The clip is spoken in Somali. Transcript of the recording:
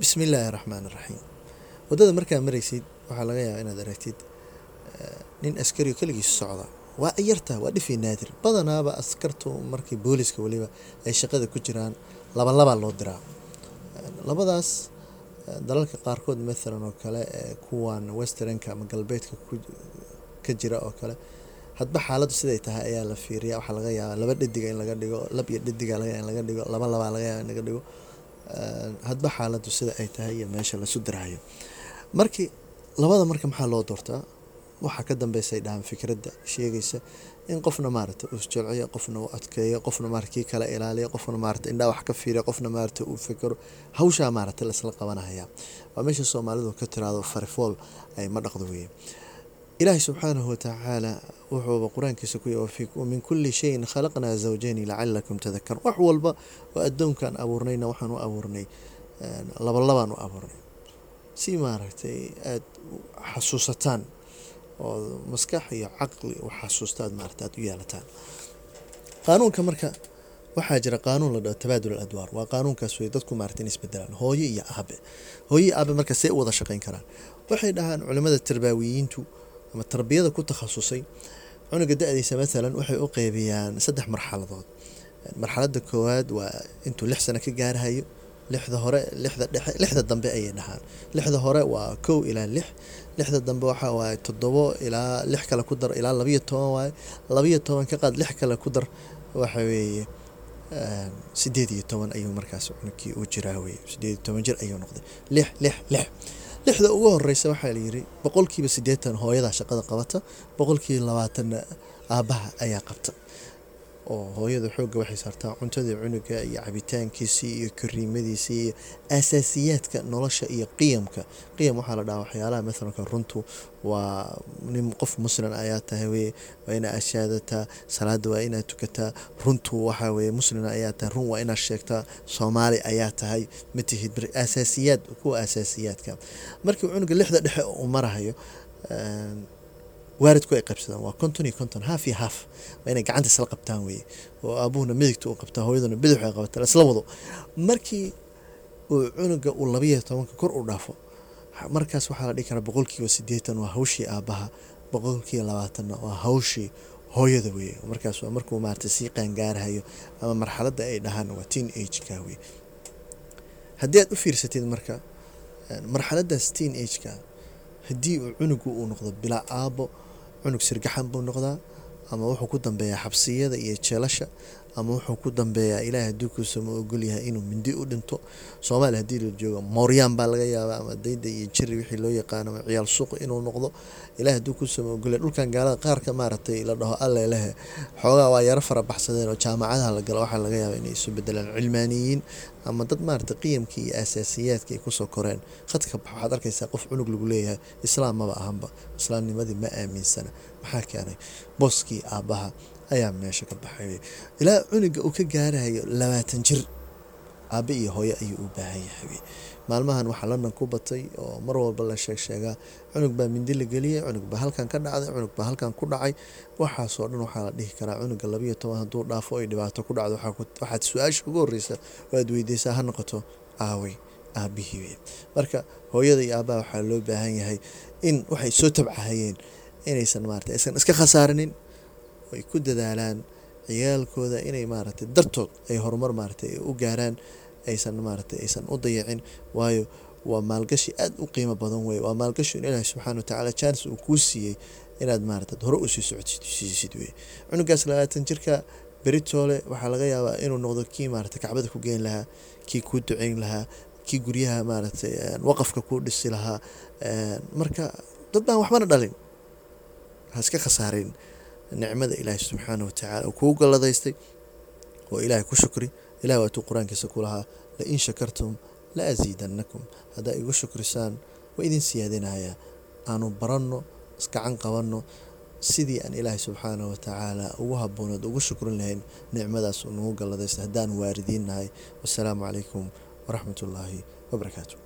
bismi illaahi raxmaan raxiim waddada markaa maraysid waxaa laga yaabaa inaad aragtid nin askarioo keligiis socda. Waa ayarta waa dhifi naadir. Badanaaba askartu markii booliska weliba ay shaqada ku jiraan labalabaa loo diraa. Labadaas dalalka qaarkood mathalan oo kale kuwan westernka ama galbeedka ka jira oo kale hadba xaaladdu siday tahay ayaa la fiiriya waxaa laga yaabaa laba dhediga in laga dhigo lab iyo dhediga in laga dhigo laba labaa laga yaaba in laga dhigo hadba xaaladdu sida ay tahay iyo meesha lasu diraayo markii labada marka maxaa loo doortaa? Waxaa ka dambeysay dhahan fikradda sheegaysa in qofna maarata uu isjolciyo qofna uu adkeeyo qofna maarata kii kala ilaaliyo qofna maarata indhaa wax ka fiiriyo qofna maarata uu fikero hawshaa maarata laisla qabanaya. Waa meesha soomaalidu ka tiraado farifool ay ma dhaqdo weeye ilaahay subxaanahu watacaala wuxuuba qur'aankiisa ku yii min kulli shayin khalaqnaa zawjayni lacalakum tadakaruun wax walba oo addoonkaan abuurnayna waxaan u abuurnay labalabaan u abuurnay. Si maaragtay aada xasuusataan oo maskax iyo caqli u xasuustaad maarata aada u yeelataan. Qaanuunka marka waxaa jira qaanuun la dhaho tabaadul adwaar. Waa qaanuunkaas wey dadku maarata in isbedelaan hooyo iyo aabe. Hooyo iyo aabe marka see u wada shaqeyn karaan. Waxay dhahaan culimada tarbaawiyiintu ama tarbiyada ku takhasusay cunuga da-diisa mathalan waxay u qeybiyaan saddex marxaladood. Marxaladda koowaad waa intuu lix sano ka gaarhayo lixda hore lixda dhexe lixda dambe ayay dhahaan. Lixda hore waa kow ilaa lix lixda dambe waxaa waaye toddobo ilaa lix kale ku dar ilaa labayo toban waaye labayo toban ka qaad lix kale ku dar waxa weeye sideed iyo toban ayuu markaas cunugkii u jiraa weye sideed iyo toban jir ayuu noqday. Lix lix lix lixda ugu horeysa waxaa layiri boqolkiiba siddeetan hooyadaa shaqada qabata boqolkiiba labaatanna aabbaha ayaa qabta oo hooyada xoogga waxay saartaa cuntadii cunuga iyo cabitaankiisii iyo kariimadiisii iyo asaasiyaadka nolosha iyo qiyamka. Qiyam waxaa la dhahaa waxyaalaha mathalanka runtu waa nin qof muslim ayaa tahay weye waa inaad ashaadataa salaada waa inaad tukataa runtu waxaa weye muslima ayaa tahay run waa inaad sheegtaa soomaali ayaa tahay matihid asaasiyaad kuwa asaasiyaadka markii cunuga lixda dhexe uu marahayo waaridku ay qabsadaan. Waa konton iyo konton haaf iyo haaf waa inay gacanta isla qabtaan weye oo aabuhuna midigta u qabtaa hooyaduna bidix ay qabataan isla wado. Markii uu cunuga uu labayo tobanka kor u dhaafo markaas waxaa la dhihi karaa boqolkiiba siddeetan waa hawshii aabbaha boqolkiiba labaatanna waa hawshii hooyada weye markaas waa markuu maarata sii qaangaarahayo ama marxaladda ay dhahaan waa teen ageka weye haddii aad u fiirsatid marka marxaladdaas teen ageka haddii uu cunugu uu noqdo bilaa aabo cunug sirgaxan buu noqdaa ama wuxuu ku dambeeyaa xabsiyada iyo jeelasha ama wuxuu ku dambeeyaa ilaahay haddii kuusama ogol yahay inuu mindi u dhinto. Soomaaliya haddii la joogo mooryaan baa laga yaabaa ama dayda iyo jiri wixii loo yaqaano ama ciyaal suuq inuu noqdo. Ilahay haddii kuusama ogolyahay dhulkan gaalada qaarka maaragtay la dhaho alle xoogaa waa yaro fara baxsadeen oo jaamacadaha la galo. Waxaa laga yaabaa inay isu bedelaan cilmaaniyiin ama dad maarata qiyamkii iyo asaasiyaadkii ay ku soo koreen. Khadka bax waxaad arkaysaa qof cunug lagu leeyahay. Islaam maba ahanba. Islaamnimadii ma aaminsana. Maxaa keenay? Booskii aabbaha ayaa meesha ka baxay. Ilaa cunuga uu ka gaarayo labaatan jir. Aabe iyo hooyo ayuu u baahan yahay. Maalmahan waxaa london ku batay oo mar walba la sheeg sheegaa cunug baa mindi la geliyay cunug baa halkan ka dhacday cunug baa halkan ku dhacay. Waxaasoo dhan waxaa la dhihi karaa cunuga labayo toban hadduu dhaafo ay dhibaato ku dhacdo waxaad su'aasha ugu horreysa waad weydeysaa ha noqoto aawey aabihii marka hooyada iyo aabbaha waxaa loo baahan yahay in waxay soo tabcahayeen inaysan maarata aysan iska khasaarinin ay ku dadaalaan ciyaalkooda inay maaragtay dartood ay horumar maaragtay u gaaraan aysan maaragtay aysan u dayacin. Waayo waa maalgashi aada u qiimo badan wey waa maalgashi in ilaahi subxaana watacaala jaanis uu kuu siiyey inaad maaragtay hore u sii socodsiisid wey cunugaas labaatan jirka beritoole waxaa laga yaabaa inuu noqdo kii maaragtay kacbada ku geen lahaa kii kuu duceyn lahaa kii guryaha maaragtay waqafka kuu dhisi lahaa. Marka dad baan waxbana dhalin ha iska khasaarin nicmada ilaahi subxaana watacaala uu kuu galladaystay oo ilaahay ku shukri. Ilahi waatuu qur'aankiisa ku lahaa lain shakartum la asiidanakum haddaa igu shukrisaan waa idin siyaadinayaa aanu baranno iskacan qabanno sidii aan ilaahay subxaana watacaala ugu habooneed ugu shukrin lahayn nicmadaas uu nagu galladaystay haddaan waaridiin nahay wasalaamu calaykum waraxmat ullaahi wabarakaatu